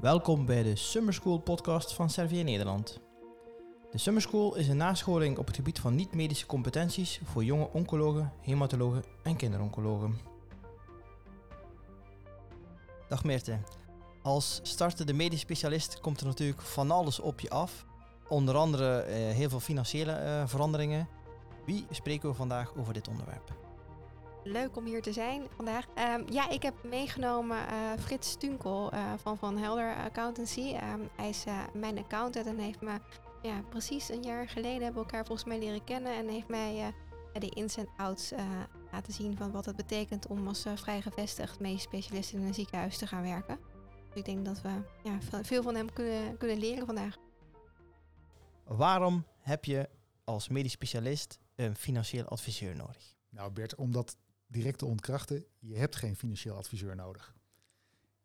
Welkom bij de Summer School podcast van Servier Nederland. De Summer School is een nascholing op het gebied van niet-medische competenties voor jonge oncologen, hematologen en kinderoncologen. Dag Meerte. Als startende medisch specialist komt er natuurlijk van alles op je af. Onder andere eh, heel veel financiële eh, veranderingen. Wie spreken we vandaag over dit onderwerp? Leuk om hier te zijn vandaag. Ehm, ja, ik heb meegenomen uh, Frits Stunkel uh, van Van Helder Accountancy. Um, hij is uh, mijn accountant en heeft me ja, precies een jaar geleden hebben we elkaar volgens mij leren kennen. En heeft mij de ins en outs laten zien van wat het betekent om als vrij gevestigd medisch specialist in een ziekenhuis te gaan werken. Dus ik denk dat we ja, veel van hem kunnen, kunnen leren vandaag. Waarom heb je als medisch specialist een financieel adviseur nodig? Nou Bert, omdat direct te ontkrachten, je hebt geen financieel adviseur nodig.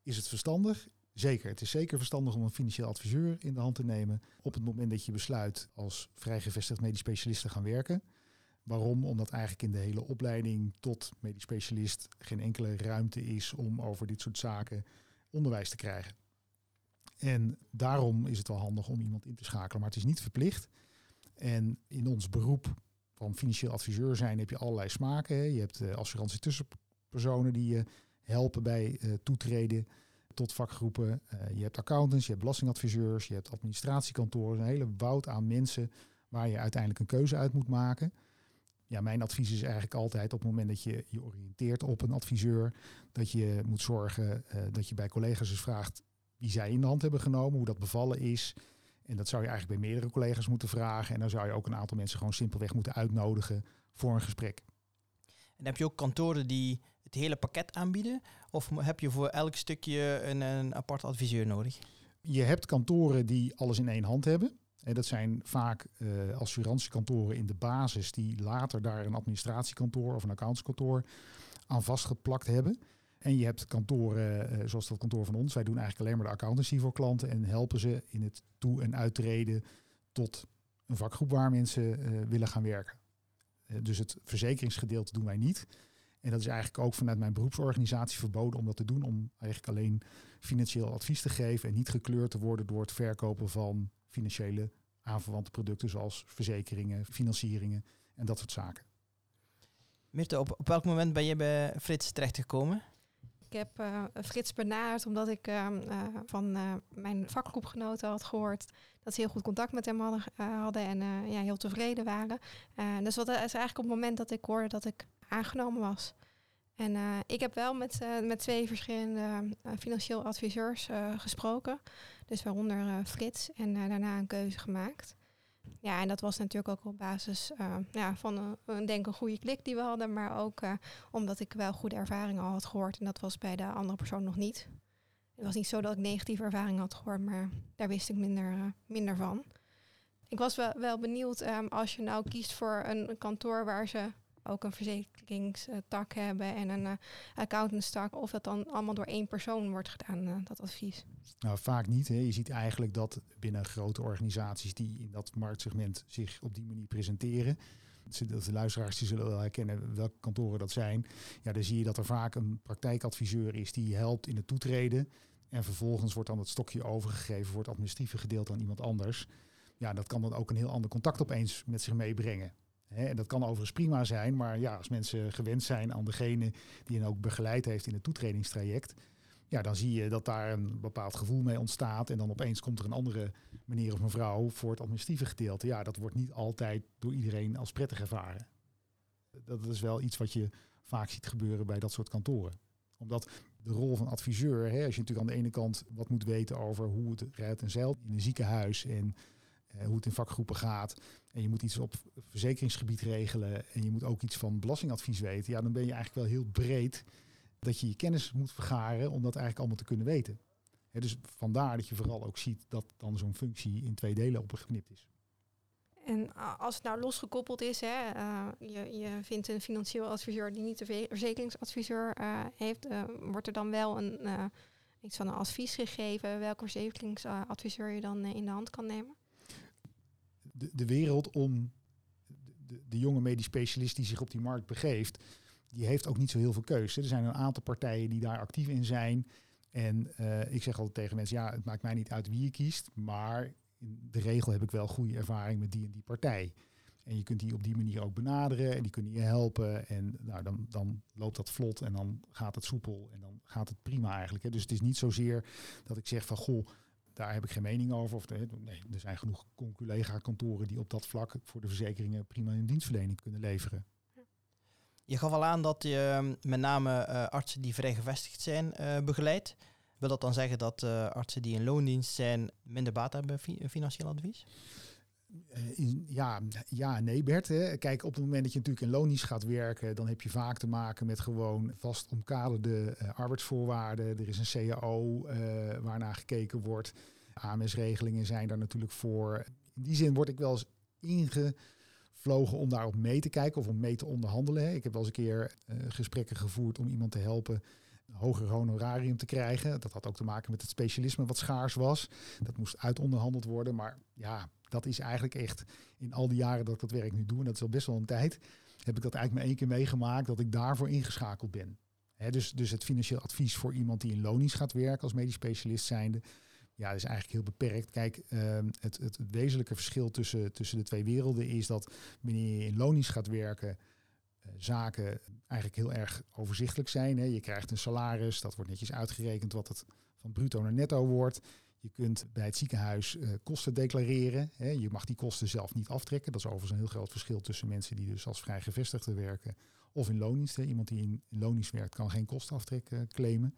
Is het verstandig? Zeker. Het is zeker verstandig om een financieel adviseur in de hand te nemen op het moment dat je besluit als vrijgevestigd medisch specialist te gaan werken. Waarom? Omdat eigenlijk in de hele opleiding tot medisch specialist geen enkele ruimte is om over dit soort zaken onderwijs te krijgen. En daarom is het wel handig om iemand in te schakelen, maar het is niet verplicht. En in ons beroep van financieel adviseur zijn heb je allerlei smaken. Hè. Je hebt uh, assurantie tussenpersonen die je helpen bij uh, toetreden tot vakgroepen. Uh, je hebt accountants, je hebt belastingadviseurs, je hebt administratiekantoren. Een hele woud aan mensen waar je uiteindelijk een keuze uit moet maken. Ja, mijn advies is eigenlijk altijd op het moment dat je je oriënteert op een adviseur, dat je moet zorgen dat je bij collega's eens vraagt wie zij in de hand hebben genomen, hoe dat bevallen is. En dat zou je eigenlijk bij meerdere collega's moeten vragen. En dan zou je ook een aantal mensen gewoon simpelweg moeten uitnodigen voor een gesprek. En heb je ook kantoren die het hele pakket aanbieden? Of heb je voor elk stukje een, een apart adviseur nodig? Je hebt kantoren die alles in één hand hebben. En dat zijn vaak uh, assurantiekantoren in de basis die later daar een administratiekantoor of een accountskantoor aan vastgeplakt hebben. En je hebt kantoren, uh, zoals dat kantoor van ons. Wij doen eigenlijk alleen maar de accountancy voor klanten en helpen ze in het toe- en uittreden tot een vakgroep waar mensen uh, willen gaan werken. Uh, dus het verzekeringsgedeelte doen wij niet. En dat is eigenlijk ook vanuit mijn beroepsorganisatie verboden om dat te doen. Om eigenlijk alleen financieel advies te geven en niet gekleurd te worden door het verkopen van financiële aanverwante producten zoals verzekeringen, financieringen en dat soort zaken. Mirte, op, op welk moment ben je bij Frits terechtgekomen? Ik heb uh, Frits benaderd omdat ik uh, uh, van mijn vakgroepgenoten had gehoord dat ze heel goed contact met hem hadden, hadden en ja, heel tevreden waren. dus dat is eigenlijk op het moment dat ik hoorde dat ik aangenomen was. En ik heb wel met, met twee verschillende financieel adviseurs gesproken, dus waaronder Frits, en daarna een keuze gemaakt. Ja, en dat was natuurlijk ook op basis uh, ja, van een, een, denk een goede klik die we hadden, maar ook uh, omdat ik wel goede ervaringen al had gehoord en dat was bij de andere persoon nog niet. Het was niet zo dat ik negatieve ervaringen had gehoord, maar daar wist ik minder, minder van. Ik was wel, wel benieuwd um, als je nou kiest voor een kantoor waar ze ook een verzekeringstak hebben en een uh, accountantstak, of dat dan allemaal door één persoon wordt gedaan, uh, dat advies? Nou, vaak niet. Hè. Je ziet eigenlijk dat binnen grote organisaties die in dat marktsegment zich op die manier presenteren, de luisteraars die zullen wel herkennen welke kantoren dat zijn. Ja, dan zie je dat er vaak een praktijkadviseur is die helpt in het toetreden. En vervolgens wordt dan het stokje overgegeven het administratieve gedeelte aan iemand anders. Ja, dat kan dan ook een heel ander contact opeens met zich meebrengen. En dat kan overigens prima zijn, maar ja, als mensen gewend zijn aan degene die hen ook begeleid heeft in het toetredingstraject, ja, dan zie je dat daar een bepaald gevoel mee ontstaat. En dan opeens komt er een andere meneer of mevrouw voor het administratieve gedeelte. Ja, dat wordt niet altijd door iedereen als prettig ervaren. Dat is wel iets wat je vaak ziet gebeuren bij dat soort kantoren. Omdat de rol van adviseur, hè, als je natuurlijk aan de ene kant wat moet weten over hoe het rijdt en zeilt in een ziekenhuis en hoe het in vakgroepen gaat. En je moet iets op verzekeringsgebied regelen. En je moet ook iets van belastingadvies weten. Ja, dan ben je eigenlijk wel heel breed dat je je kennis moet vergaren om dat eigenlijk allemaal te kunnen weten. Dus vandaar dat je vooral ook ziet dat dan zo'n functie in twee delen opgeknipt is. En als het nou losgekoppeld is, hè, uh, je, je vindt een financieel adviseur die niet de verzekeringsadviseur uh, heeft, wordt er dan wel een, iets van een advies gegeven welke verzekeringsadviseur je dan in de hand kan nemen? De, wereld om de, de, jonge medisch specialist die zich op die markt begeeft, die heeft ook niet zo heel veel keuze. Er zijn een aantal partijen die daar actief in zijn. En uh, ik zeg altijd tegen mensen, ja, het maakt mij niet uit wie je kiest, maar in de regel heb ik wel goede ervaring met die en die partij. En je kunt die op die manier ook benaderen en die kunnen je helpen. En nou, dan, dan loopt dat vlot en dan gaat het soepel en dan gaat het prima eigenlijk. Hè. Dus het is niet zozeer dat ik zeg van goh, daar heb ik geen mening over. Of, nee, er zijn genoeg collega-kantoren die op dat vlak voor de verzekeringen prima een dienstverlening kunnen leveren. Je gaf al aan dat je ehm, met name uh, artsen die vrij gevestigd zijn uh, begeleidt. Wil dat dan zeggen dat uh, artsen die in loondienst zijn minder baat hebben fi financieel advies? Ja, ja, nee Bert. Hè. Kijk, op het moment dat je natuurlijk in loondienst gaat werken, dan heb je vaak te maken met gewoon vast omkaderde arbeidsvoorwaarden. Er is een CAO waarnaar gekeken wordt. AMS-regelingen zijn daar natuurlijk voor. In die zin word ik wel eens inge vlogen om daarop mee te kijken of om mee te onderhandelen. Ik heb wel eens een keer uh, gesprekken gevoerd om iemand te helpen hoger honorarium te krijgen. Dat had ook te maken met het specialisme wat schaars was. Dat moest uitonderhandeld worden. Maar ja, dat is eigenlijk echt in al die jaren dat ik dat werk nu doe, en dat is al best wel een tijd, heb ik dat eigenlijk maar één keer meegemaakt dat ik daarvoor ingeschakeld ben. dus, dus het financieel advies voor iemand die in lonies gaat werken als medisch specialist zijnde, ja, is eigenlijk heel beperkt. Kijk, ehm, het, het, wezenlijke verschil tussen, tussen de twee werelden is dat wanneer je in lonisch gaat werken, zaken eigenlijk heel erg overzichtelijk zijn. Hè. Je krijgt een salaris, dat wordt netjes uitgerekend wat het van bruto naar netto wordt. Je kunt bij het ziekenhuis uh, kosten declareren. Hè. Je mag die kosten zelf niet aftrekken. Dat is overigens een heel groot verschil tussen mensen die dus als vrijgevestigde werken of in loondienst. Iemand die in, in loondienst werkt kan geen kostenaftrek uh, claimen.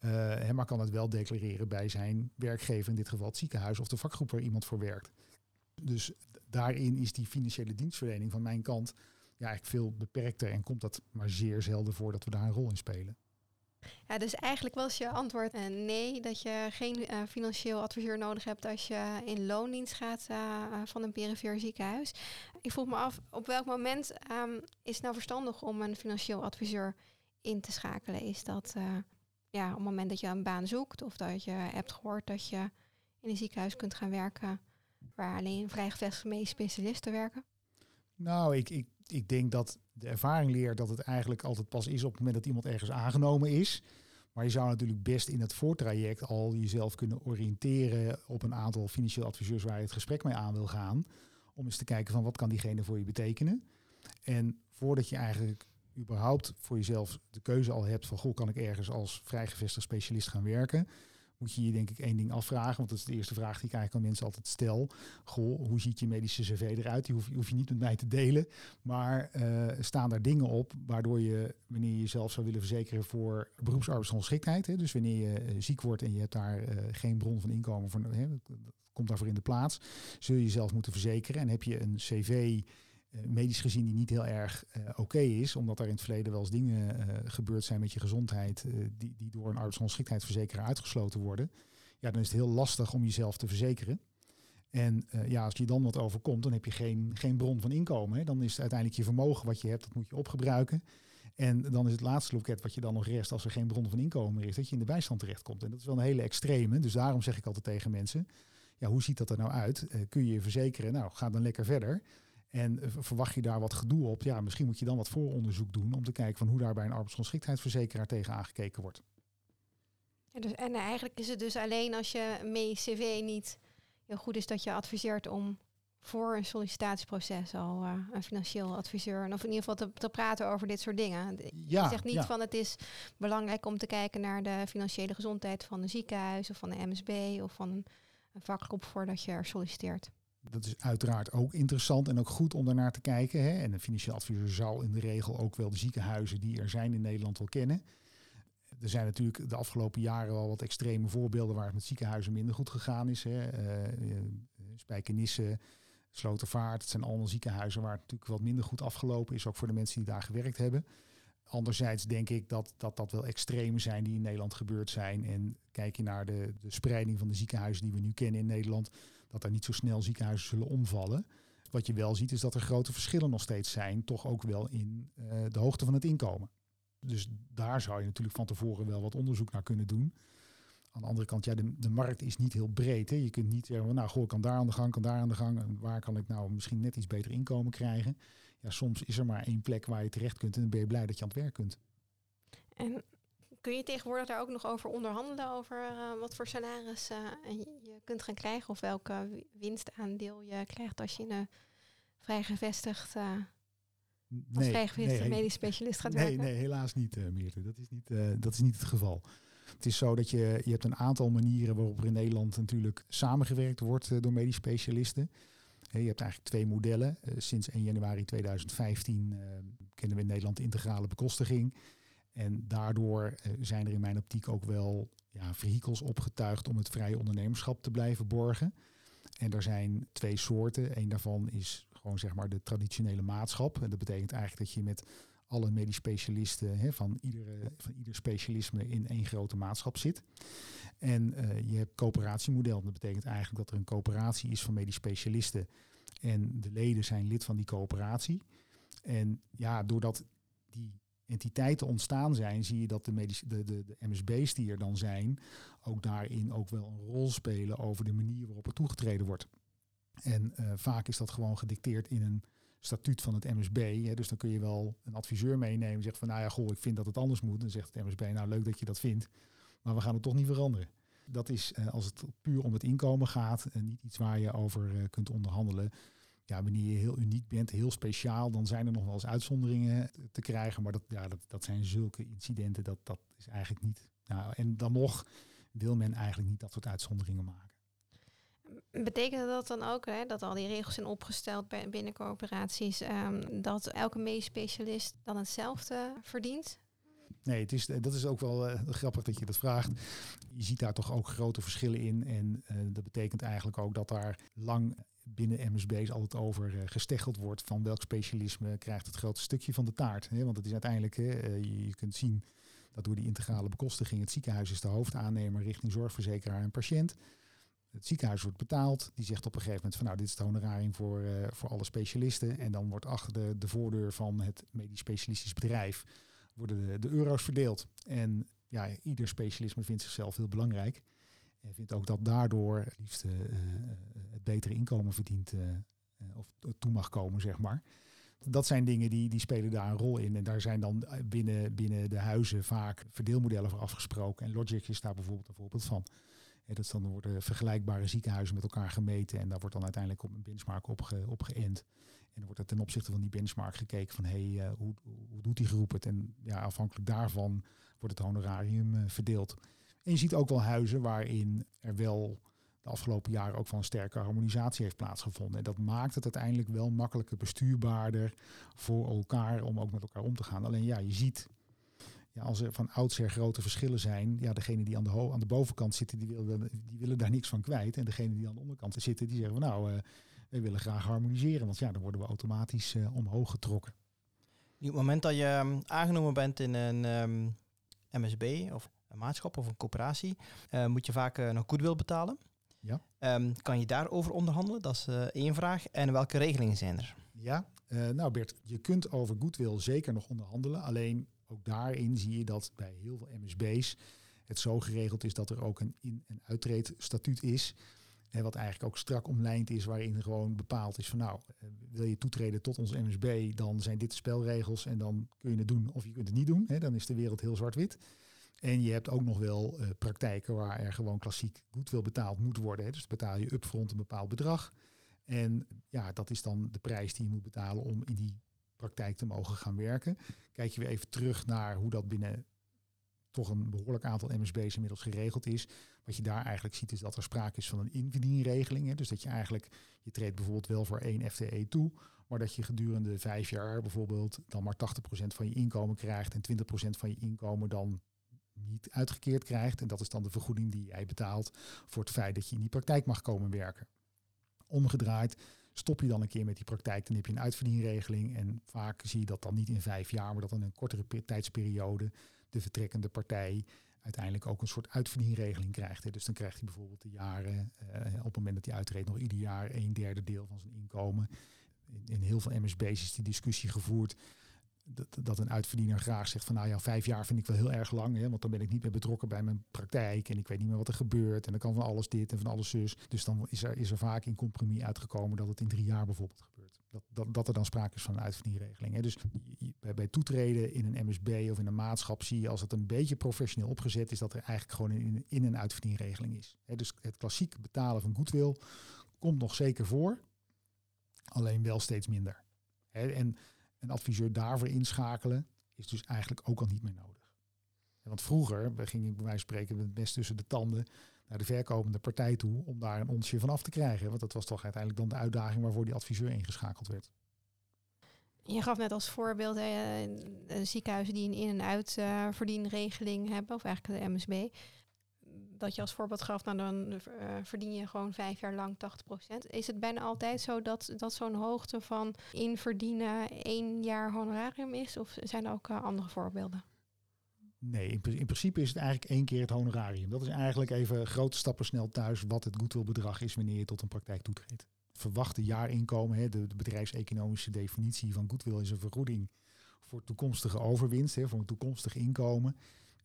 Uh, maar kan het wel declareren bij zijn werkgever, in dit geval het ziekenhuis of de vakgroep waar iemand voor werkt. Dus daarin is die financiële dienstverlening van mijn kant ja, eigenlijk veel beperkter en komt dat maar zeer zelden voor dat we daar een rol in spelen. Ja, dus eigenlijk was je antwoord uh, nee, dat je geen uh, financieel adviseur nodig hebt als je in loondienst gaat uh, van een perifere ziekenhuis. Ik vroeg me af, op welk moment um, is het nou verstandig om een financieel adviseur in te schakelen? Is dat ja, op het moment dat je een baan zoekt of dat je hebt gehoord dat je in een ziekenhuis kunt gaan werken waar alleen vrijgevestigde specialisten werken? Nou, ik, ik, ik denk dat de ervaring leert dat het eigenlijk altijd pas is op het moment dat iemand ergens aangenomen is. Maar je zou natuurlijk best in het voortraject al jezelf kunnen oriënteren op een aantal financieel adviseurs waar je het gesprek mee aan wil gaan. Om eens te kijken van wat kan diegene voor je betekenen. En voordat je eigenlijk überhaupt voor jezelf de keuze al hebt van goh, kan ik ergens als vrijgevestigd specialist gaan werken, moet je je denk ik één ding afvragen, want dat is de eerste vraag die ik eigenlijk aan mensen altijd stel. Goh, hoe ziet je medische cv eruit? Die hoef, hoef je niet met mij te delen, maar uh, staan daar dingen op waardoor je, wanneer je jezelf zou willen verzekeren voor beroepsarbeidsongeschiktheid, hè, dus wanneer je uh, ziek wordt en je hebt daar uh, geen bron van inkomen, voor, hè, dat komt daarvoor in de plaats, zul je jezelf moeten verzekeren en heb je een cv medisch gezien die niet heel erg uh, oké is, omdat er in het verleden wel eens dingen uh, gebeurd zijn met je gezondheid die, die door een arbeidsongeschiktheidsverzekeraar uitgesloten worden, ja, dan is het heel lastig om jezelf te verzekeren. En ja, als je dan wat overkomt, dan heb je geen, geen bron van inkomen. Hè. Dan is het uiteindelijk je vermogen wat je hebt, dat moet je opgebruiken. En dan is het laatste loket wat je dan nog rest als er geen bron van inkomen is, dat je in de bijstand terechtkomt. En dat is wel een hele extreme. Dus daarom zeg ik altijd tegen mensen, ja, hoe ziet dat er nou uit? kun je je verzekeren? Nou, ga dan lekker verder. En verwacht je daar wat gedoe op? Ja, misschien moet je dan wat vooronderzoek doen om te kijken van hoe daar bij een arbeidsongeschiktheidsverzekeraar tegen aangekeken wordt. En, dus, en eigenlijk is het dus alleen als je mee cv niet heel goed is dat je adviseert om voor een sollicitatieproces al uh, een financieel adviseur, of in ieder geval te, te praten over dit soort dingen. Ja, je zegt niet ja. van het is belangrijk om te kijken naar de financiële gezondheid van een ziekenhuis of van de MSB of van een, een vakgroep voordat je er solliciteert. Dat is uiteraard ook interessant en ook goed om daarnaar te kijken. Hè. En een financieel adviseur zal in de regel ook wel de ziekenhuizen die er zijn in Nederland wel kennen. Er zijn natuurlijk de afgelopen jaren wel wat extreme voorbeelden waar het met ziekenhuizen minder goed gegaan is. Hè. Uh, Spijkenisse, Slotervaart, het zijn allemaal ziekenhuizen waar het natuurlijk wat minder goed afgelopen is, ook voor de mensen die daar gewerkt hebben. Anderzijds denk ik dat, dat dat wel extreme zijn die in Nederland gebeurd zijn. En kijk je naar de, de spreiding van de ziekenhuizen die we nu kennen in Nederland, dat er niet zo snel ziekenhuizen zullen omvallen. Wat je wel ziet is dat er grote verschillen nog steeds zijn, toch ook wel in uh, de hoogte van het inkomen. Dus daar zou je natuurlijk van tevoren wel wat onderzoek naar kunnen doen. Aan de andere kant, ja, de, de markt is niet heel breed. Hè. Je kunt niet zeggen, nou goh, ik kan daar aan de gang, kan daar aan de gang. En waar kan ik nou misschien net iets beter inkomen krijgen? Ja, soms is er maar één plek waar je terecht kunt en dan ben je blij dat je aan het werk kunt. En kun je tegenwoordig daar ook nog over onderhandelen, over uh, wat voor salaris je kunt gaan krijgen of welke winstaandeel je krijgt als je in een vrij gevestigd, uh, als vrij gevestigd medisch specialist gaat nee, werken? Nee, helaas niet, uh, Meerte. Dat is niet, dat is niet het geval. Het is zo dat je, je hebt een aantal manieren waarop er in Nederland natuurlijk samengewerkt wordt door medisch specialisten. Je hebt eigenlijk twee modellen. sinds 1 januari 2015 kennen we in Nederland de integrale bekostiging. En daardoor eh, zijn er in mijn optiek ook wel ja, vehikels opgetuigd om het vrije ondernemerschap te blijven borgen. En er zijn twee soorten. Eén daarvan is gewoon zeg maar de traditionele maatschap. En dat betekent eigenlijk dat je met alle medisch specialisten hè, van, iedere, van ieder specialisme in één grote maatschap zit. En uh, je hebt coöperatiemodel. Dat betekent eigenlijk dat er een coöperatie is van medisch specialisten. En de leden zijn lid van die coöperatie. En ja, doordat die entiteiten ontstaan zijn, zie je dat de, de, de, de MSB's die er dan zijn, ook daarin ook wel een rol spelen over de manier waarop er toegetreden wordt. En uh, vaak is dat gewoon gedicteerd in een statuut van het MSB. Hè, dus dan kun je wel een adviseur meenemen en zegt van nou ja, goh, ik vind dat het anders moet. Dan zegt het MSB, nou leuk dat je dat vindt, maar we gaan het toch niet veranderen. Dat is uh, als het puur om het inkomen gaat en niet iets waar je over kunt onderhandelen ja, wanneer je heel uniek bent, heel speciaal, dan zijn er nog wel eens uitzonderingen te krijgen. Maar dat, ja, dat, dat zijn zulke incidenten, dat, dat is eigenlijk niet. Nou, en dan nog wil men eigenlijk niet dat soort uitzonderingen maken. Betekent dat dan ook hè, dat al die regels zijn opgesteld bij, binnen corporaties, um, dat elke medisch specialist dan hetzelfde verdient? Nee, het is, dat is ook wel uh, grappig dat je dat vraagt. Je ziet daar toch ook grote verschillen in. En uh, dat betekent eigenlijk ook dat daar lang binnen MSB's altijd over uh, gesteggeld wordt van welk specialisme krijgt het grootste stukje van de taart. Hè? Want het is uiteindelijk, uh, je, kunt zien dat door die integrale bekostiging het ziekenhuis is de hoofdaannemer richting zorgverzekeraar en patiënt. Het ziekenhuis wordt betaald. Die zegt op een gegeven moment van nou, dit is het honorarium voor, uh, voor alle specialisten. En dan wordt achter de, de voordeur van het medisch specialistisch bedrijf worden de, de euro's verdeeld. En ja, ieder specialisme vindt zichzelf heel belangrijk. En vindt ook dat daardoor het liefst uh, het betere inkomen verdient uh, of toe mag komen, zeg maar. Dat zijn dingen die, die spelen daar een rol in. En daar zijn dan binnen, binnen de huizen vaak verdeelmodellen voor afgesproken. En Logic is daar bijvoorbeeld een voorbeeld van. En dat dan worden vergelijkbare ziekenhuizen met elkaar gemeten. En daar wordt dan uiteindelijk op een benchmark op, ge, geënt. En dan wordt er ten opzichte van die benchmark gekeken van hé, hey, hoe, hoe doet die groep het? En ja, afhankelijk daarvan wordt het honorarium verdeeld. En je ziet ook wel huizen waarin er wel de afgelopen jaren ook van een sterke harmonisatie heeft plaatsgevonden. En dat maakt het uiteindelijk wel makkelijker bestuurbaarder voor elkaar om ook met elkaar om te gaan. Alleen ja, je ziet, ja, als er van oudsher grote verschillen zijn, ja, degene die aan de, aan de bovenkant zitten, die willen, die willen daar niks van kwijt. En degene die aan de onderkant zitten, die zeggen van nou, uh, wij willen graag harmoniseren. Want ja, dan worden we automatisch uh, omhoog getrokken. Op het moment dat je um, aangenomen bent in een MSB of een maatschap of een coöperatie, uh, moet je vaak uh, nog goodwill betalen. Ja. Um, kan je daarover onderhandelen? Dat is uh, één vraag. En welke regelingen zijn er? Ja, nou Bert, je kunt over goodwill zeker nog onderhandelen. Alleen ook daarin zie je dat bij heel veel MSB's het zo geregeld is dat er ook een in- en uittreedstatuut is. En wat eigenlijk ook strak omlijnd is, waarin gewoon bepaald is van nou, wil je toetreden tot ons MSB, dan zijn dit de spelregels en dan kun je het doen of je kunt het niet doen. Hè, dan is de wereld heel zwart-wit. En je hebt ook nog wel uh, praktijken waar er gewoon klassiek goedwil betaald moet worden. Hè. Dus betaal je upfront een bepaald bedrag. En ja, dat is dan de prijs die je moet betalen om in die praktijk te mogen gaan werken. Kijk je weer even terug naar hoe dat binnen toch een behoorlijk aantal MSB's inmiddels geregeld is. Wat je daar eigenlijk ziet is dat er sprake is van een inverdienregeling. Hè. Dus dat je eigenlijk, je treedt bijvoorbeeld wel voor één FTE toe, maar dat je gedurende vijf jaar bijvoorbeeld dan maar 80% van je inkomen krijgt en 20% van je inkomen dan niet uitgekeerd krijgt. En dat is dan de vergoeding die jij betaalt voor het feit dat je in die praktijk mag komen werken. Omgedraaid, stop je dan een keer met die praktijk, dan heb je een uitverdienregeling. En vaak zie je dat dan niet in vijf jaar, maar dat in een kortere tijdsperiode de vertrekkende partij uiteindelijk ook een soort uitverdienregeling krijgt. Dus dan krijgt hij bijvoorbeeld de jaren, uh, op het moment dat hij uitreedt, nog ieder jaar een derde deel van zijn inkomen. In, in heel veel MSB's is die discussie gevoerd dat, dat een uitverdiener graag zegt van nou ja, vijf jaar vind ik wel heel erg lang. Hè, want dan ben ik niet meer betrokken bij mijn praktijk en ik weet niet meer wat er gebeurt. En dan kan van alles dit en van alles zus. Dus dan is er, is er vaak in compromis uitgekomen dat het in drie jaar bijvoorbeeld gebeurt. Dat, dat, dat er dan sprake is van een uitverdieregeling. Hè. Dus bij, bij toetreden in een MSB of in een maatschap zie je als het een beetje professioneel opgezet is, dat er eigenlijk gewoon een in- en uitverdieregeling is. Hè. Dus het klassiek betalen van goodwill komt nog zeker voor, alleen wel steeds minder. Hè. En een adviseur daarvoor inschakelen is dus eigenlijk ook al niet meer nodig. Want vroeger we gingen bij wijze spreken met het mes tussen de tanden naar de verkopende partij toe om daar een onsje van af te krijgen. Want dat was toch uiteindelijk dan de uitdaging waarvoor die adviseur ingeschakeld werd. Je gaf net als voorbeeld uh, ziekenhuizen die een in- en uitverdienregeling hebben, of eigenlijk de MSB. Dat je als voorbeeld gaf, nou dan uh, verdien je gewoon vijf jaar lang 80%. Is het bijna altijd zo dat, dat zo'n hoogte van inverdienen één jaar honorarium is? Of zijn er ook uh, andere voorbeelden? Nee, in, in, principe is het eigenlijk één keer het honorarium. Dat is eigenlijk even grote stappen snel thuis wat het goodwillbedrag is wanneer je tot een praktijk toetreedt. Verwachte jaarinkomen, hè, de, de bedrijfseconomische definitie van goodwill is een vergoeding voor toekomstige overwinst, hè, voor een toekomstig inkomen.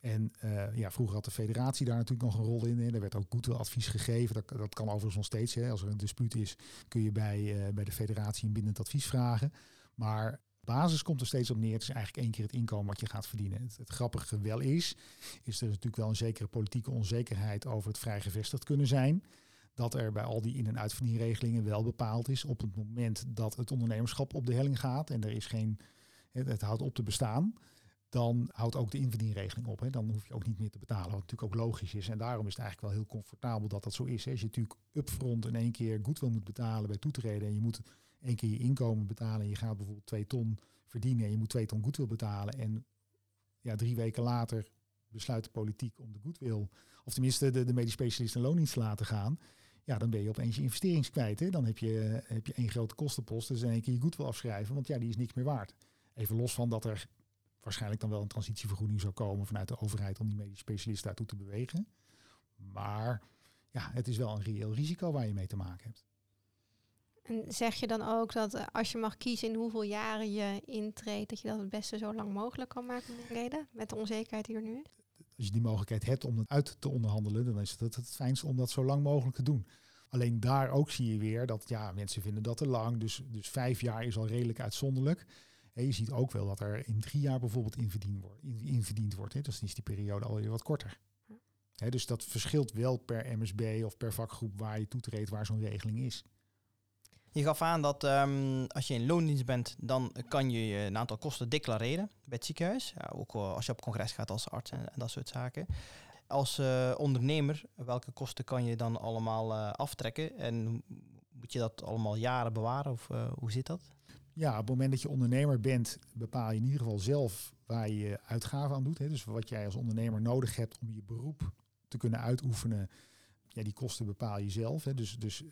En uh, ja, vroeger had de federatie daar natuurlijk nog een rol in. Er werd ook goodwilladvies gegeven. Dat, dat kan overigens nog steeds. Hè. Als er een dispuut is, kun je bij, uh, bij de federatie een bindend advies vragen. Maar basis komt er steeds op neer. Het is eigenlijk één keer het inkomen wat je gaat verdienen. Het, grappige wel is, is er natuurlijk wel een zekere politieke onzekerheid over het vrij gevestigd kunnen zijn. Dat er bij al die in- en uitverdieninregelingen wel bepaald is op het moment dat het ondernemerschap op de helling gaat en er is geen, het houdt op te bestaan. Dan houdt ook de inverdienregeling op. Hè. Dan hoef je ook niet meer te betalen, wat natuurlijk ook logisch is. En daarom is het eigenlijk wel heel comfortabel dat dat zo is. Hè. Als je natuurlijk upfront in één keer goodwill moet betalen bij toetreden en je moet één keer je inkomen betalen en je gaat bijvoorbeeld twee ton verdienen en je moet twee ton goodwill betalen en ja, drie weken later besluit de politiek om de goodwill, of tenminste de, de medisch specialist een loondienst te laten gaan, ja, dan ben je opeens je investerings kwijt. Hè? Dan heb je, heb je één grote kostenpost, dus in één keer je goodwill afschrijven, want ja, die is niks meer waard. Even los van dat er waarschijnlijk dan wel een transitievergoeding zou komen vanuit de overheid om die medisch specialist daartoe te bewegen. Maar ja, het is wel een reëel risico waar je mee te maken hebt. En zeg je dan ook dat als je mag kiezen in hoeveel jaren je intreedt, dat je dat het beste zo lang mogelijk kan maken reden, met de onzekerheid die er nu is? Als je die mogelijkheid hebt om het uit te onderhandelen, dan is het het fijnste om dat zo lang mogelijk te doen. Alleen daar ook zie je weer dat ja, mensen vinden dat te lang. Dus, dus vijf jaar is al redelijk uitzonderlijk. En je ziet ook wel dat er in drie jaar bijvoorbeeld inverdiend wordt. Inverdiend wordt hè. Dus dan is die periode alweer wat korter. Dus dat verschilt wel per MSB of per vakgroep waar je toetreedt, waar zo'n regeling is. Je gaf aan dat um, als je in loondienst bent, dan kan je een aantal kosten declareren bij het ziekenhuis. Ja, ook als je op congres gaat als arts en, en dat soort zaken. Als uh, ondernemer, welke kosten kan je dan allemaal uh, aftrekken? En moet je dat allemaal jaren bewaren of uh, hoe zit dat? Ja, op het moment dat je ondernemer bent, bepaal je in ieder geval zelf waar je uitgaven aan doet. Hè. Dus wat jij als ondernemer nodig hebt om je beroep te kunnen uitoefenen. Ja, die kosten bepaal je zelf. Hè. Dus, dus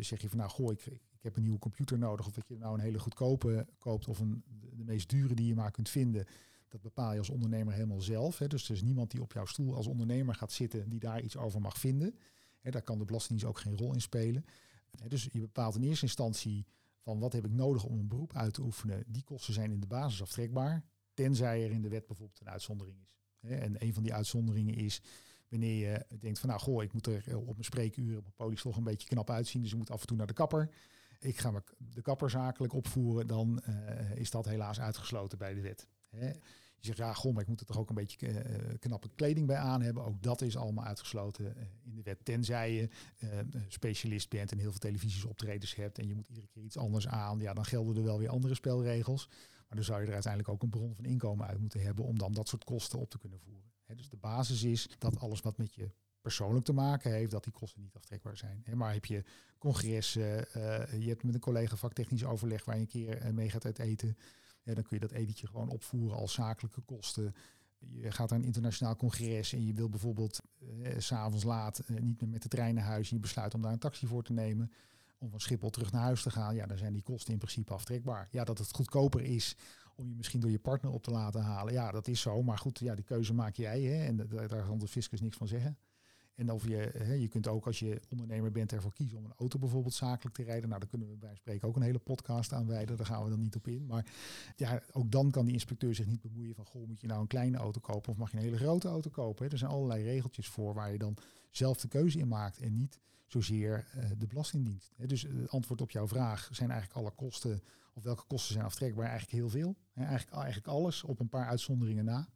zeg je van nou, goh, ik, ik heb een nieuwe computer nodig. Of dat je nou een hele goedkope koopt of een, de meest dure die je maar kunt vinden. Dat bepaal je als ondernemer helemaal zelf. Hè. Dus er is niemand die op jouw stoel als ondernemer gaat zitten die daar iets over mag vinden. Hè, daar kan de Belastingdienst ook geen rol in spelen. Hè, dus je bepaalt in eerste instantie van wat heb ik nodig om een beroep uit te oefenen. Die kosten zijn in de basis aftrekbaar. Tenzij er in de wet bijvoorbeeld een uitzondering is. En een van die uitzonderingen is wanneer je denkt van nou goh, ik moet er op mijn spreekuren op mijn polies toch een beetje knap uitzien. Dus ik moet af en toe naar de kapper ik ga de kapper zakelijk opvoeren, dan uh, is dat helaas uitgesloten bij de wet. Je zegt, ja, goh, maar ik moet er toch ook een beetje uh, knappe kleding bij aan hebben. Ook dat is allemaal uitgesloten uh, in de wet. Tenzij je specialist bent en heel veel televisies optredens hebt en je moet iedere keer iets anders aan. Ja, dan gelden er wel weer andere spelregels. Maar dan zou je er uiteindelijk ook een bron van inkomen uit moeten hebben om dan dat soort kosten op te kunnen voeren. Dus de basis is dat alles wat met je persoonlijk te maken heeft, dat die kosten niet aftrekbaar zijn. Maar heb je congressen, je hebt met een collega vaktechnisch overleg waar je een keer mee gaat uit eten, dan kun je dat etentje gewoon opvoeren als zakelijke kosten. Je gaat naar een internationaal congres en je wil bijvoorbeeld uh, s'avonds laat niet meer met de trein naar huis en je besluit om daar een taxi voor te nemen om van Schiphol terug naar huis te gaan, ja, dan zijn die kosten in principe aftrekbaar. Ja, dat het goedkoper is om je misschien door je partner op te laten halen, ja, dat is zo. Maar goed, ja, die keuze maak jij hè, en daar kan de fiscus niks van zeggen. En of je, hè, je kunt ook als je ondernemer bent ervoor kiezen om een auto bijvoorbeeld zakelijk te rijden. Nou, daar kunnen we bij spreken ook een hele podcast aan wijden. Daar gaan we dan niet op in. Maar ja, ook dan kan die inspecteur zich niet bemoeien van, goh, moet je nou een kleine auto kopen of mag je een hele grote auto kopen? Er zijn allerlei regeltjes voor waar je dan zelf de keuze in maakt en niet zozeer uh, de Belastingdienst. Hè? Dus het antwoord op jouw vraag zijn eigenlijk alle kosten, of welke kosten zijn aftrekbaar? Eigenlijk heel veel. Hè? Eigenlijk, eigenlijk alles op een paar uitzonderingen na.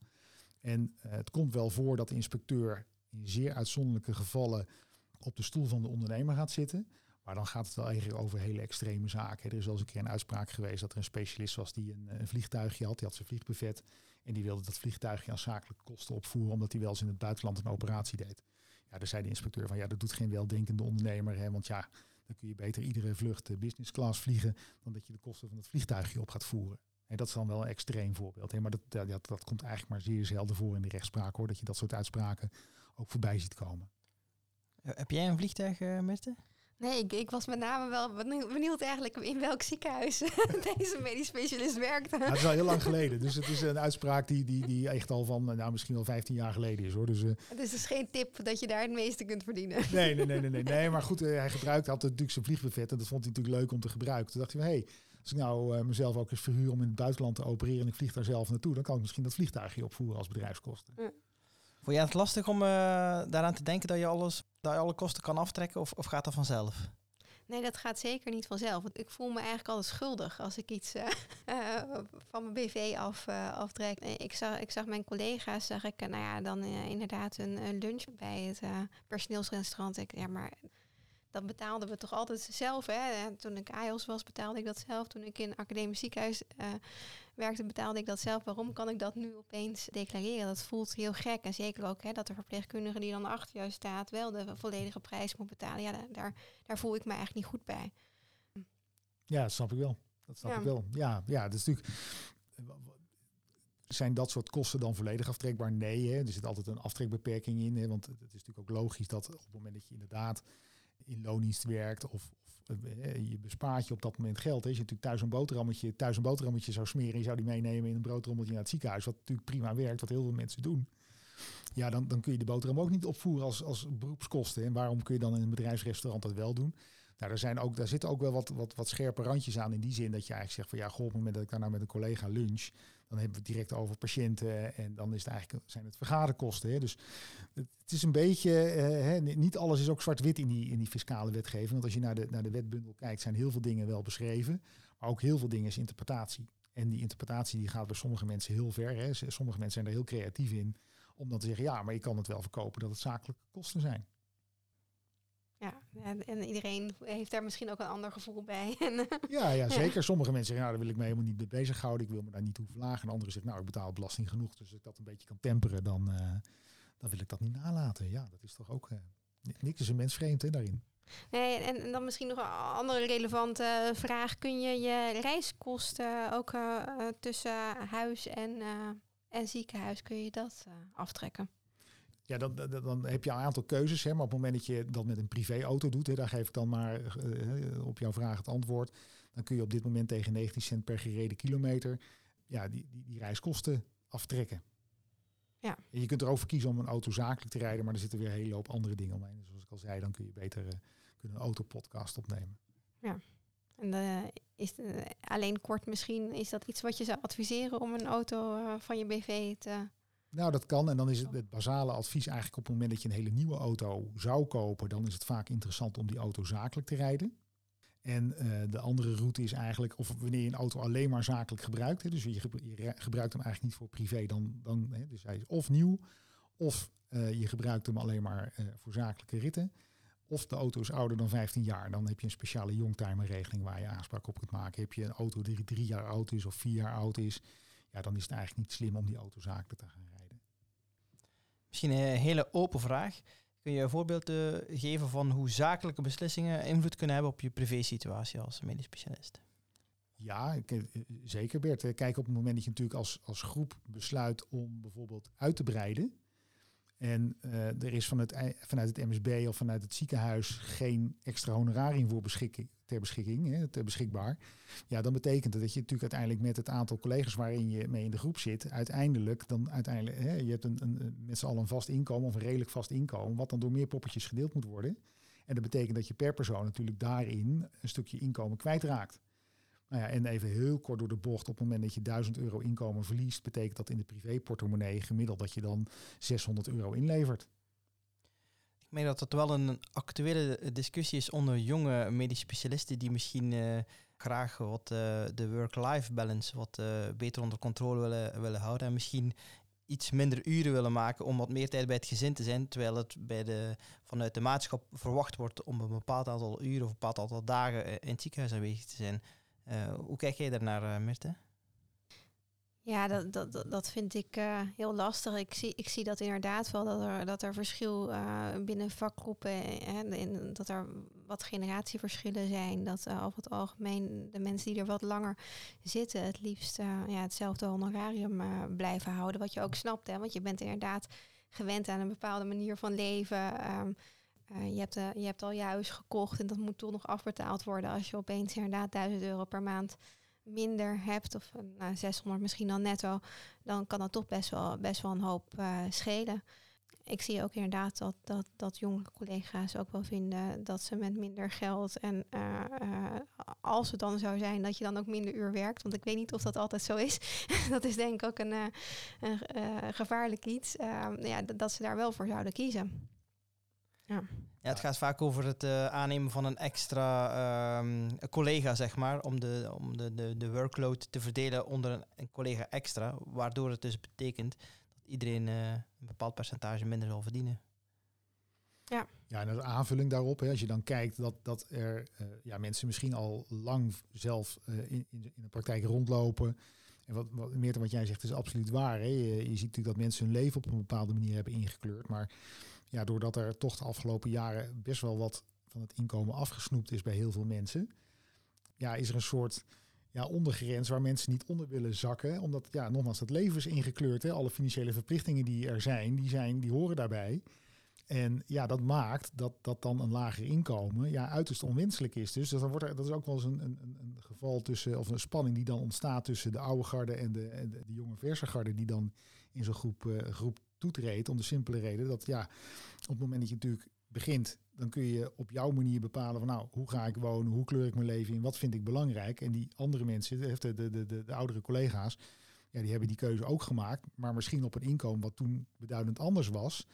En uh, het komt wel voor dat de inspecteur in zeer uitzonderlijke gevallen op de stoel van de ondernemer gaat zitten. Maar dan gaat het wel eigenlijk over hele extreme zaken. Er is wel eens een keer een uitspraak geweest dat er een specialist was die een, een vliegtuigje had. Die had zijn vliegbuffet en die wilde dat vliegtuigje aan zakelijke kosten opvoeren, omdat hij wel eens in het buitenland een operatie deed. Ja, daar zei de inspecteur van ja, dat doet geen weldenkende ondernemer. Hè, want ja, dan kun je beter iedere vlucht eh, business class vliegen dan dat je de kosten van het vliegtuigje op gaat voeren. En dat is dan wel een extreem voorbeeld. Hè, maar dat, dat, dat komt eigenlijk maar zeer zelden voor in de rechtspraak hoor, dat je dat soort uitspraken ook voorbij ziet komen. Heb jij een vliegtuig, uh, Nee, ik, ik, was met name wel benieuwd eigenlijk in welk ziekenhuis deze medisch specialist werkte. het is al heel lang geleden. Dus het is een uitspraak die, die, die echt al van nou, misschien wel 15 jaar geleden is hoor. Dus, uh, dus het is geen tip dat je daar het meeste kunt verdienen. Nee, nee, nee, nee. nee, nee maar goed, uh, hij gebruikte had natuurlijk zijn vliegbuffet en dat vond hij natuurlijk leuk om te gebruiken. Toen dacht hij, hé, hey, als ik nou uh, mezelf ook eens verhuur om in het buitenland te opereren en ik vlieg daar zelf naartoe, dan kan ik misschien dat vliegtuigje opvoeren als bedrijfskosten. Ja. Vond jij het lastig om uh, daaraan te denken dat je, alles, dat je alle kosten kan aftrekken of, of gaat dat vanzelf? Nee, dat gaat zeker niet vanzelf. Want ik voel me eigenlijk altijd schuldig als ik iets uh, uh, van mijn BV af, aftrek. Ik zag, ik zag mijn collega's, zag ik, nou ja, dan inderdaad een, lunch bij het personeelsrestaurant. Ik, ja, maar dat betaalden we toch altijd zelf. Hè? Toen ik AIOS was, betaalde ik dat zelf. Toen ik in een academisch ziekenhuis werkte, betaalde ik dat zelf. Waarom kan ik dat nu opeens declareren? Dat voelt heel gek. En zeker ook hè, dat de verpleegkundige die dan achter jou staat, wel de volledige prijs moet betalen. Ja, daar, daar voel ik me eigenlijk niet goed bij. Ja, dat snap ik wel. Dat snap ik wel. Ja, ja, dat is natuurlijk. Zijn dat soort kosten dan volledig aftrekbaar? Nee, hè? er zit altijd een aftrekbeperking in. Hè? Want het is natuurlijk ook logisch dat op het moment dat je inderdaad in loondienst werkt of, je bespaart je op dat moment geld. Hè. Als je natuurlijk thuis een boterhammetje, thuis een boterhammetje zou smeren, je zou die meenemen in een broodrommeltje naar het ziekenhuis, wat natuurlijk prima werkt, wat heel veel mensen doen. Ja, dan, dan kun je de boterham ook niet opvoeren als, als beroepskosten. En waarom kun je dan in een bedrijfsrestaurant dat wel doen? Nou, daar, zijn ook, daar zitten ook wel wat, wat, wat scherpe randjes aan in die zin dat je eigenlijk zegt van ja, goh, op het moment dat ik daar nou met een collega lunch, dan hebben we het direct over patiënten en dan is het eigenlijk, zijn het vergaderkosten. Hè. Dus het is een beetje, eh, hè, niet alles is ook zwart-wit in die, in die fiscale wetgeving. Want als je naar de, naar de wetbundel kijkt, zijn heel veel dingen wel beschreven, maar ook heel veel dingen is interpretatie. En die interpretatie die gaat bij sommige mensen heel ver. Hè. Sommige mensen zijn er heel creatief in om dan te zeggen, ja, maar je kan het wel verkopen dat het zakelijke kosten zijn. Ja, en, en, iedereen heeft daar misschien ook een ander gevoel bij. ja, ja, zeker. Sommige mensen zeggen, nou, daar wil ik me helemaal niet mee bezighouden. Ik wil me daar niet toe verlagen. En anderen zeggen, nou, ik betaal belasting genoeg. Dus als ik dat een beetje kan temperen, dan, uh, dan wil ik dat niet nalaten. Ja, dat is toch ook... Uh, niks is een mens vreemd hè, daarin. Nee, en, en, dan misschien nog een andere relevante vraag. Kun je je reiskosten ook uh, tussen huis en, en ziekenhuis, kun je dat aftrekken? Ja, dan, dan, dan, heb je een aantal keuzes. Hè, maar op het moment dat je dat met een privéauto doet, hè, daar geef ik dan maar uh, op jouw vraag het antwoord. Dan kun je op dit moment tegen 19 cent per gereden kilometer ja, die, die, die reiskosten aftrekken. Ja. En je kunt er ook voor kiezen om een auto zakelijk te rijden, maar er zitten weer een hele hoop andere dingen omheen. Dus zoals ik al zei, dan kun je beter uh, een autopodcast opnemen. Ja. En uh, is alleen kort misschien, is dat iets wat je zou adviseren om een auto van je BV te nou, dat kan. En dan is het, het basale advies eigenlijk op het moment dat je een hele nieuwe auto zou kopen, dan is het vaak interessant om die auto zakelijk te rijden. En uh, de andere route is eigenlijk, of wanneer je een auto alleen maar zakelijk gebruikt, hè, dus je, gebruikt hem eigenlijk niet voor privé, dan, dan hè, dus hij is of nieuw, of uh, je gebruikt hem alleen maar uh, voor zakelijke ritten. Of de auto is ouder dan 15 jaar, dan heb je een speciale youngtimer regeling waar je aanspraak op kunt maken. Heb je een auto die drie jaar oud is of vier jaar oud is, ja, dan is het eigenlijk niet slim om die auto zakelijk te gaan rijden. Misschien een hele open vraag. Kun je een voorbeeld uh, geven van hoe zakelijke beslissingen invloed kunnen hebben op je privé-situatie als medisch specialist? Ja, eh, zeker Bert. Kijk, op het moment dat je natuurlijk als, als groep besluit om bijvoorbeeld uit te breiden, En uh, er is van het, vanuit het MSB of vanuit het ziekenhuis geen extra honorarium voor beschikking, ter beschikking, hè, ter beschikbaar. Ja, dan betekent dat dat je natuurlijk uiteindelijk met het aantal collega's waarin je mee in de groep zit, uiteindelijk dan uiteindelijk, hè, je hebt een, een, met z'n allen een vast inkomen of een redelijk vast inkomen, wat dan door meer poppetjes gedeeld moet worden. En dat betekent dat je per persoon natuurlijk daarin een stukje inkomen kwijtraakt. Nou ja, en even heel kort door de bocht, op het moment dat je 1000 euro inkomen verliest, betekent dat in de privéportemonnee gemiddeld dat je dan 600 euro inlevert. Ik meen dat het wel een actuele discussie is onder jonge medische specialisten die misschien uh, graag wat uh, de work-life balance wat uh, beter onder controle willen, willen houden. En misschien iets minder uren willen maken om wat meer tijd bij het gezin te zijn, terwijl het bij de, vanuit de maatschappij verwacht wordt om een bepaald aantal uren of een bepaald aantal dagen in het ziekenhuis aanwezig te zijn. Uh, hoe kijk jij daarnaar, uh, Mirte? Ja, dat, dat, dat vind ik uh, heel lastig. Ik zie, ik zie dat inderdaad wel dat er, dat er verschil binnen vakgroepen en dat er wat generatieverschillen zijn. Dat over het algemeen de mensen die er wat langer zitten, het liefst ja, hetzelfde honorarium blijven houden. Wat je ook snapt, hè? want je bent inderdaad gewend aan een bepaalde manier van leven. Um, uh, je, hebt, uh, je hebt al je huis gekocht en dat moet toch nog afbetaald worden. Als je opeens inderdaad 1000 euro per maand minder hebt, of uh, nou, 600 misschien dan netto, dan kan dat toch best wel, best wel een hoop schelen. Ik zie ook inderdaad dat, dat, dat jonge collega's ook wel vinden dat ze met minder geld en als het dan zou zijn dat je dan ook minder uur werkt, want ik weet niet of dat altijd zo is. dat is denk ik ook een, een gevaarlijk iets. ja, dat ze daar wel voor zouden kiezen. Ja. ja, het gaat vaak over het uh, aannemen van een extra um, collega, zeg maar, om, de, om de, de, de workload te verdelen onder een, een collega extra, waardoor het dus betekent dat iedereen uh, een bepaald percentage minder zal verdienen. Ja. ja, en als aanvulling daarop, hè, als je dan kijkt dat, dat er uh, ja, mensen misschien al lang zelf in, in, in, de praktijk rondlopen. En wat, wat meer dan wat jij zegt is absoluut waar. Hè. Je, je ziet natuurlijk dat mensen hun leven op een bepaalde manier hebben ingekleurd. Maar ja, doordat er toch de afgelopen jaren best wel wat van het inkomen afgesnoept is bij heel veel mensen, ja, is er een soort ja, ondergrens waar mensen niet onder willen zakken. Omdat, ja, nogmaals, het leven is ingekleurd. Hè. Alle financiële verplichtingen die er zijn, die, zijn, die horen daarbij. En ja, dat maakt dat, dat dan een lager inkomen ja, uiterst onwenselijk is. Dus dat, wordt er, dat is ook wel eens een, een, een geval tussen, of een spanning die dan ontstaat tussen de oude garde en de, en de, de jonge verse garde, die dan in zo'n groep, uh, groep toetreedt. Om de simpele reden dat ja, op het moment dat je natuurlijk begint, dan kun je op jouw manier bepalen van nou, hoe ga ik wonen, hoe kleur ik mijn leven in, wat vind ik belangrijk. En die andere mensen, de, de, de, de, de oudere collega's, ja, die hebben die keuze ook gemaakt, maar misschien op een inkomen wat toen beduidend anders was.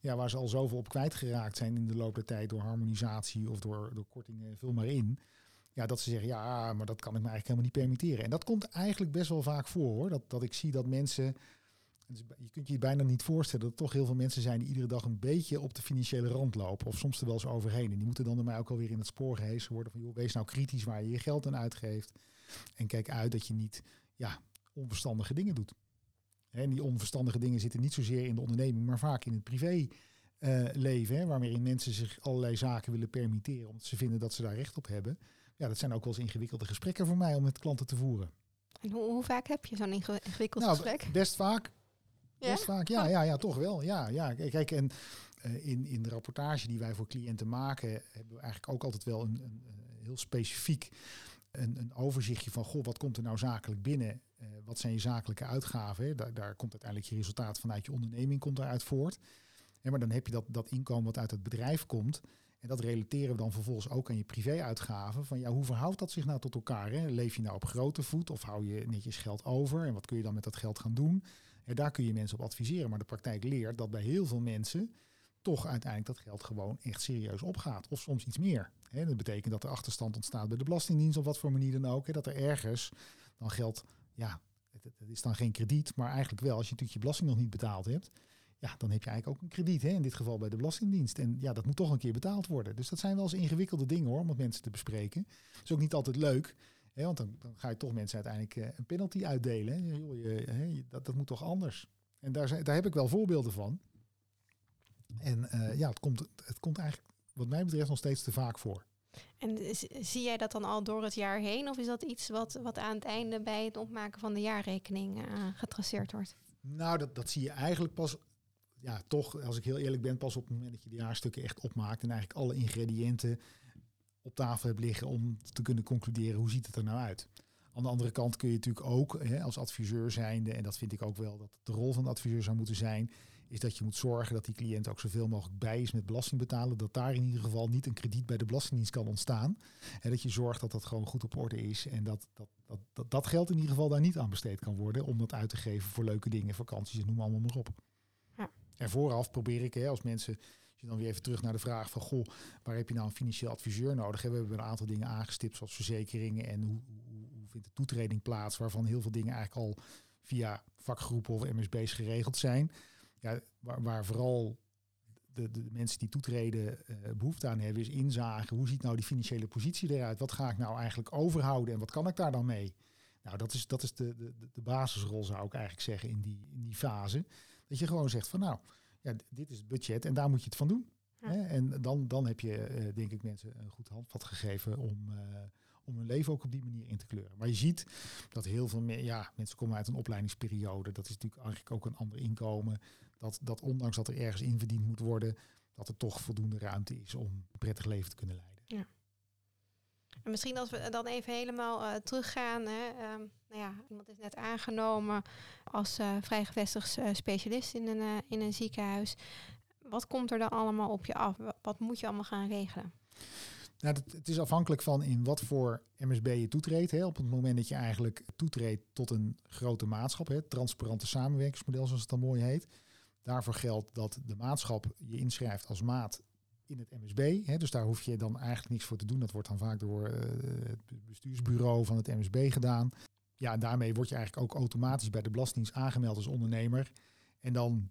Ja, waar ze al zoveel op kwijtgeraakt zijn in de loop der tijd door harmonisatie of door, door kortingen, vul maar in. Ja, dat ze zeggen, ja, maar dat kan ik me eigenlijk helemaal niet permitteren. En dat komt eigenlijk best wel vaak voor hoor. Dat, dat ik zie dat mensen dus je kunt je bijna niet voorstellen dat er toch heel veel mensen zijn die iedere dag een beetje op de financiële rand lopen. Of soms er wel eens overheen. En die moeten dan door mij ook alweer in het spoor gehezen worden van joh, wees nou kritisch waar je je geld aan uitgeeft. En kijk uit dat je niet ja, onverstandige dingen doet. En die onverstandige dingen zitten niet zozeer in de onderneming, maar vaak in het privé. Uh, leven, waarmee mensen zich allerlei zaken willen permitteren, omdat ze vinden dat ze daar recht op hebben. Ja, dat zijn ook wel eens ingewikkelde gesprekken voor mij om met klanten te voeren. En hoe, hoe vaak heb je zo'n ingewikkeld nou, gesprek? Best vaak. Ja? Best vaak, ja, ja, ja, toch wel. Ja, ja. Kijk, en uh, in, in de rapportage die wij voor cliënten maken, hebben we eigenlijk ook altijd wel een, een, een heel specifiek een, een, overzichtje van, goh, wat komt er nou zakelijk binnen? Uh, wat zijn je zakelijke uitgaven? Daar, daar komt uiteindelijk je resultaat vanuit je onderneming komt daaruit voort. Ja, maar dan heb je dat, dat inkomen wat uit het bedrijf komt. En dat relateren we dan vervolgens ook aan je privéuitgaven. Van ja, hoe verhoudt dat zich nou tot elkaar? Hè? Leef je nou op grote voet of hou je netjes geld over? En wat kun je dan met dat geld gaan doen? En daar kun je mensen op adviseren. Maar de praktijk leert dat bij heel veel mensen toch uiteindelijk dat geld gewoon echt serieus opgaat. Of soms iets meer. Hè? Dat betekent dat er achterstand ontstaat bij de Belastingdienst, op wat voor manier dan ook. Dat er ergens dan geld, ja, het, is dan geen krediet, maar eigenlijk wel, als je natuurlijk je belasting nog niet betaald hebt, ja, dan heb je eigenlijk ook een krediet, in dit geval bij de Belastingdienst. En ja, dat moet toch een keer betaald worden. Dus dat zijn wel eens ingewikkelde dingen hoor, om met mensen te bespreken. Dat is ook niet altijd leuk. Want dan, dan, ga je toch mensen uiteindelijk uh, een penalty uitdelen. Hè. Je, hè, dat, dat moet toch anders. En daar, zijn, daar heb ik wel voorbeelden van. En uh, ja, het komt, het komt eigenlijk wat mij betreft nog steeds te vaak voor. En zie jij dat dan al door het jaar heen? Of is dat iets wat, wat aan het einde bij het opmaken van de jaarrekening uh, getraceerd wordt? Nou, dat, dat zie je eigenlijk pas ja, toch, als ik heel eerlijk ben, pas op het moment dat je de jaarstukken echt opmaakt en eigenlijk alle ingrediënten op tafel hebt liggen om te kunnen concluderen hoe ziet het er nou uit. Aan de andere kant kun je natuurlijk ook hè, als adviseur zijnde, en dat vind ik ook wel dat de rol van de adviseur zou moeten zijn, is dat je moet zorgen dat die cliënt ook zoveel mogelijk bij is met belasting betalen. Dat daar in ieder geval niet een krediet bij de Belastingdienst kan ontstaan. En dat je zorgt dat dat gewoon goed op orde is. En dat dat, dat, dat, dat geld in ieder geval daar niet aan besteed kan worden. Om dat uit te geven voor leuke dingen, vakanties en noem allemaal maar op. Ja. En vooraf probeer ik, hè, als mensen je dan weer even terug naar de vraag van, goh, waar heb je nou een financieel adviseur nodig? We hebben een aantal dingen aangestipt, zoals verzekeringen en hoe, hoe, vindt de toetreding plaats, waarvan heel veel dingen eigenlijk al via vakgroepen of MSB's geregeld zijn ja, waar, waar vooral de, de, mensen die toetreden uh, behoefte aan hebben, is inzagen hoe ziet nou die financiële positie eruit? Wat ga ik nou eigenlijk overhouden en wat kan ik daar dan mee? Nou, dat is, dat is de, de, de basisrol, zou ik eigenlijk zeggen, in die, in die fase. Dat je gewoon zegt van nou, ja, dit is het budget en daar moet je het van doen. Hè? En dan, dan heb je, uh, denk ik, mensen een goed handvat gegeven om, uh, om hun leven ook op die manier in te kleuren. Maar je ziet dat heel veel meer, ja, mensen komen uit een opleidingsperiode. Dat is natuurlijk eigenlijk ook een ander inkomen dat, dat ondanks dat er ergens in verdiend moet worden, dat er toch voldoende ruimte is om een prettig leven te kunnen leiden. Ja. En misschien als we dan even helemaal uh, teruggaan. Hè, um, nou ja, iemand is net aangenomen als uh, vrijgevestigd uh, specialist in een, in een ziekenhuis. Wat komt er dan allemaal op je af? Wat moet je allemaal gaan regelen? Nou, het, het is afhankelijk van in wat voor MSB je toetreedt. Hè. Op het moment dat je eigenlijk toetreedt tot een grote maatschap, hè, transparante samenwerkingsmodel zoals het dan mooi heet Daarvoor geldt dat de maatschap je inschrijft als maat in het MSB. Hè, dus daar hoef je dan eigenlijk niks voor te doen. Dat wordt dan vaak door het bestuursbureau van het MSB gedaan. Ja, daarmee word je eigenlijk ook automatisch bij de Belastingdienst aangemeld als ondernemer. En dan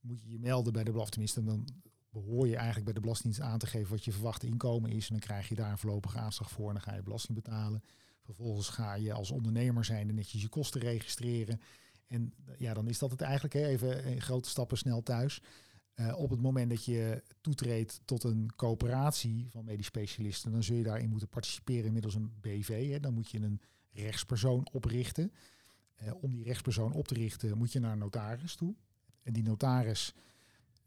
moet je je melden bij de Belastingdienst. En dan behoor je eigenlijk bij de Belastingdienst aan te geven wat je verwachte inkomen is. En dan krijg je daar een voorlopige aanslag voor en dan ga je belasting betalen. Vervolgens ga je als ondernemer zijn en netjes je kosten registreren. En ja, dan is dat het eigenlijk hè, even in grote stappen snel thuis. Uh, op het moment dat je toetreedt tot een coöperatie van medisch specialisten, dan zul je daarin moeten participeren middels een BV. Hè. Dan moet je een rechtspersoon oprichten. Uh, om die rechtspersoon op te richten, moet je naar een notaris toe. En die notaris,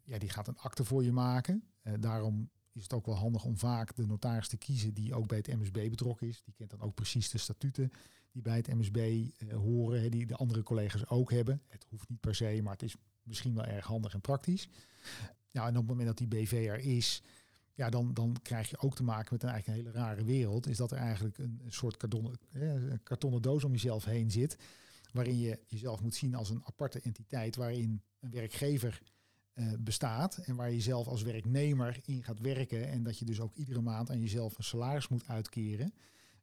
ja, die gaat een akte voor je maken. Uh, daarom is het ook wel handig om vaak de notaris te kiezen die ook bij het MSB betrokken is. Die kent dan ook precies de statuten die bij het MSB eh, horen, die de andere collega's ook hebben. Het hoeft niet per se, maar het is misschien wel erg handig en praktisch. Ja, en op het moment dat die BV er is, ja, dan, dan krijg je ook te maken met een eigenlijk een hele rare wereld. Is dat er eigenlijk een, soort kartonnen, een kartonnen doos om jezelf heen zit. Waarin je jezelf moet zien als een aparte entiteit. Waarin een werkgever uh, bestaat. En waar je zelf als werknemer in gaat werken. En dat je dus ook iedere maand aan jezelf een salaris moet uitkeren.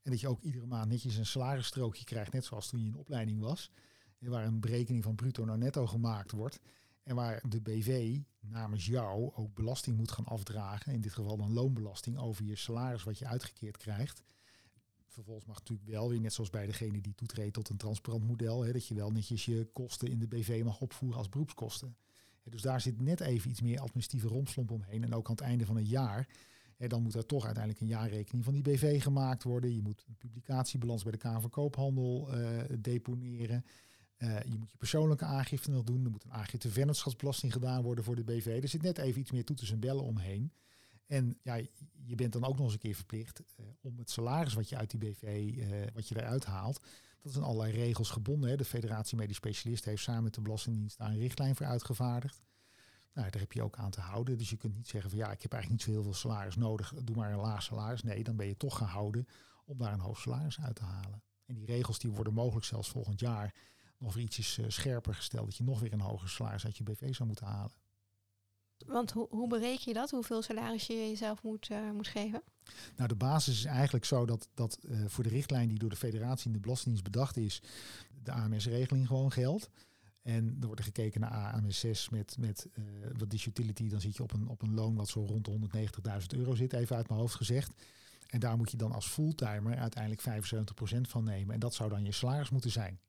En dat je ook iedere maand netjes een salarisstrookje krijgt, net zoals toen je in opleiding was. Waar een berekening van bruto naar netto gemaakt wordt. En waar de BV namens jou ook belasting moet gaan afdragen. In dit geval dan loonbelasting over je salaris wat je uitgekeerd krijgt. Vervolgens mag natuurlijk wel weer, net zoals bij degene die toetreedt tot een transparant model, hè, dat je wel netjes je kosten in de BV mag opvoeren als beroepskosten. Dus daar zit net even iets meer administratieve romslomp omheen. En ook aan het einde van het jaar dan moet er toch uiteindelijk een jaarrekening van die BV gemaakt worden. Je moet een publicatiebalans bij de Kamer van Koophandel uh, deponeren. Uh, je moet je persoonlijke aangifte nog doen. Er moet een aangifte vennootschapsbelasting gedaan worden voor de BV. Er zit net even iets meer toeters en bellen omheen. En ja, je bent dan ook nog eens een keer verplicht uh, om het salaris wat je uit die BV, wat je eruit haalt, dat aan allerlei regels gebonden. Hè. De Federatie Medisch Specialist heeft samen met de Belastingdienst daar een richtlijn voor uitgevaardigd. Nou, daar heb je ook aan te houden. Dus je kunt niet zeggen van ja, ik heb eigenlijk niet zo heel veel salaris nodig, doe maar een laag salaris. Nee, dan ben je toch gehouden om daar een hoog salaris uit te halen. En die regels die worden mogelijk zelfs volgend jaar nog weer ietsjes uh, scherper gesteld, dat je nog weer een hoger salaris uit je BV zou moeten halen. Want hoe, hoe bereken je dat? Hoeveel salaris je jezelf moet, uh, moet geven? Nou, de basis is eigenlijk zo dat, dat uh, voor de richtlijn die door de federatie in de Belastingdienst bedacht is, de AMS-regeling gewoon geldt. En er wordt gekeken naar AMS6 met, met uh, wat disutility. Dan zit je op een, op een loon wat zo rond de 190.000 euro zit, even uit mijn hoofd gezegd. En daar moet je dan als fulltimer uiteindelijk 75% van nemen. En dat zou dan je salaris moeten zijn.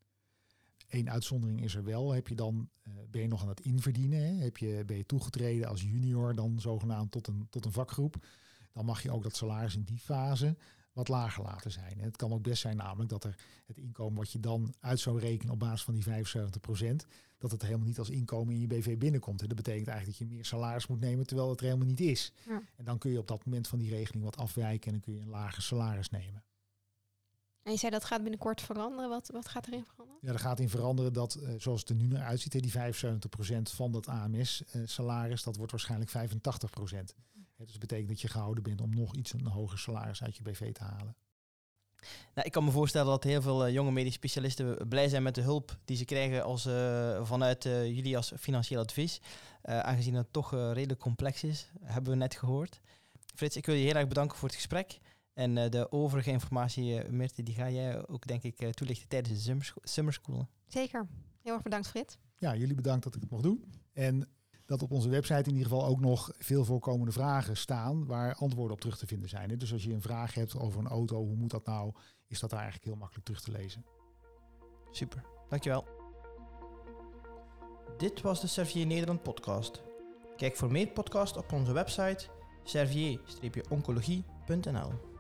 Eén uitzondering is er wel. Heb je dan, uh, ben je nog aan het inverdienen? Hè? Heb je, ben je toegetreden als junior dan zogenaamd tot een, tot een vakgroep? Dan mag je ook dat salaris in die fase wat lager laten zijn. En het kan ook best zijn namelijk dat er het inkomen wat je dan uit zou rekenen op basis van die 75%, dat het helemaal niet als inkomen in je BV binnenkomt. En dat betekent eigenlijk dat je meer salaris moet nemen terwijl het er helemaal niet is. Ja. En dan kun je op dat moment van die regeling wat afwijken en dan kun je een lager salaris nemen. En je zei dat gaat binnenkort veranderen. Wat, wat gaat erin veranderen? Ja, er gaat in veranderen dat, eh, zoals het er nu naar uitziet, hè, die 75% van dat AMS-salaris, dat wordt waarschijnlijk 85%. Hè, dus dat betekent dat je gehouden bent om nog iets een hoger salaris uit je BV te halen. Nou, ik kan me voorstellen dat heel veel eh, jonge medisch specialisten blij zijn met de hulp die ze krijgen als, eh, vanuit eh, jullie als financieel advies. Eh, aangezien het toch eh, redelijk complex is, hebben we net gehoord. Frits, ik wil je heel erg bedanken voor het gesprek. En eh, de overige informatie, eh Mirte, die ga jij ook denk ik eh, toelichten tijdens de summer scho- summer school. Zeker. Heel erg bedankt, Frit. Ja, jullie bedankt dat ik het mocht doen. En dat op onze website in ieder geval ook nog veel voorkomende vragen staan waar antwoorden op terug te vinden zijn. Dus als je een vraag hebt over een auto, hoe moet dat nou, is dat daar eigenlijk heel makkelijk terug te lezen. Super, dankjewel. Dit was de Servier Nederland podcast. Kijk voor meer podcasts op onze website servier-oncologie.nl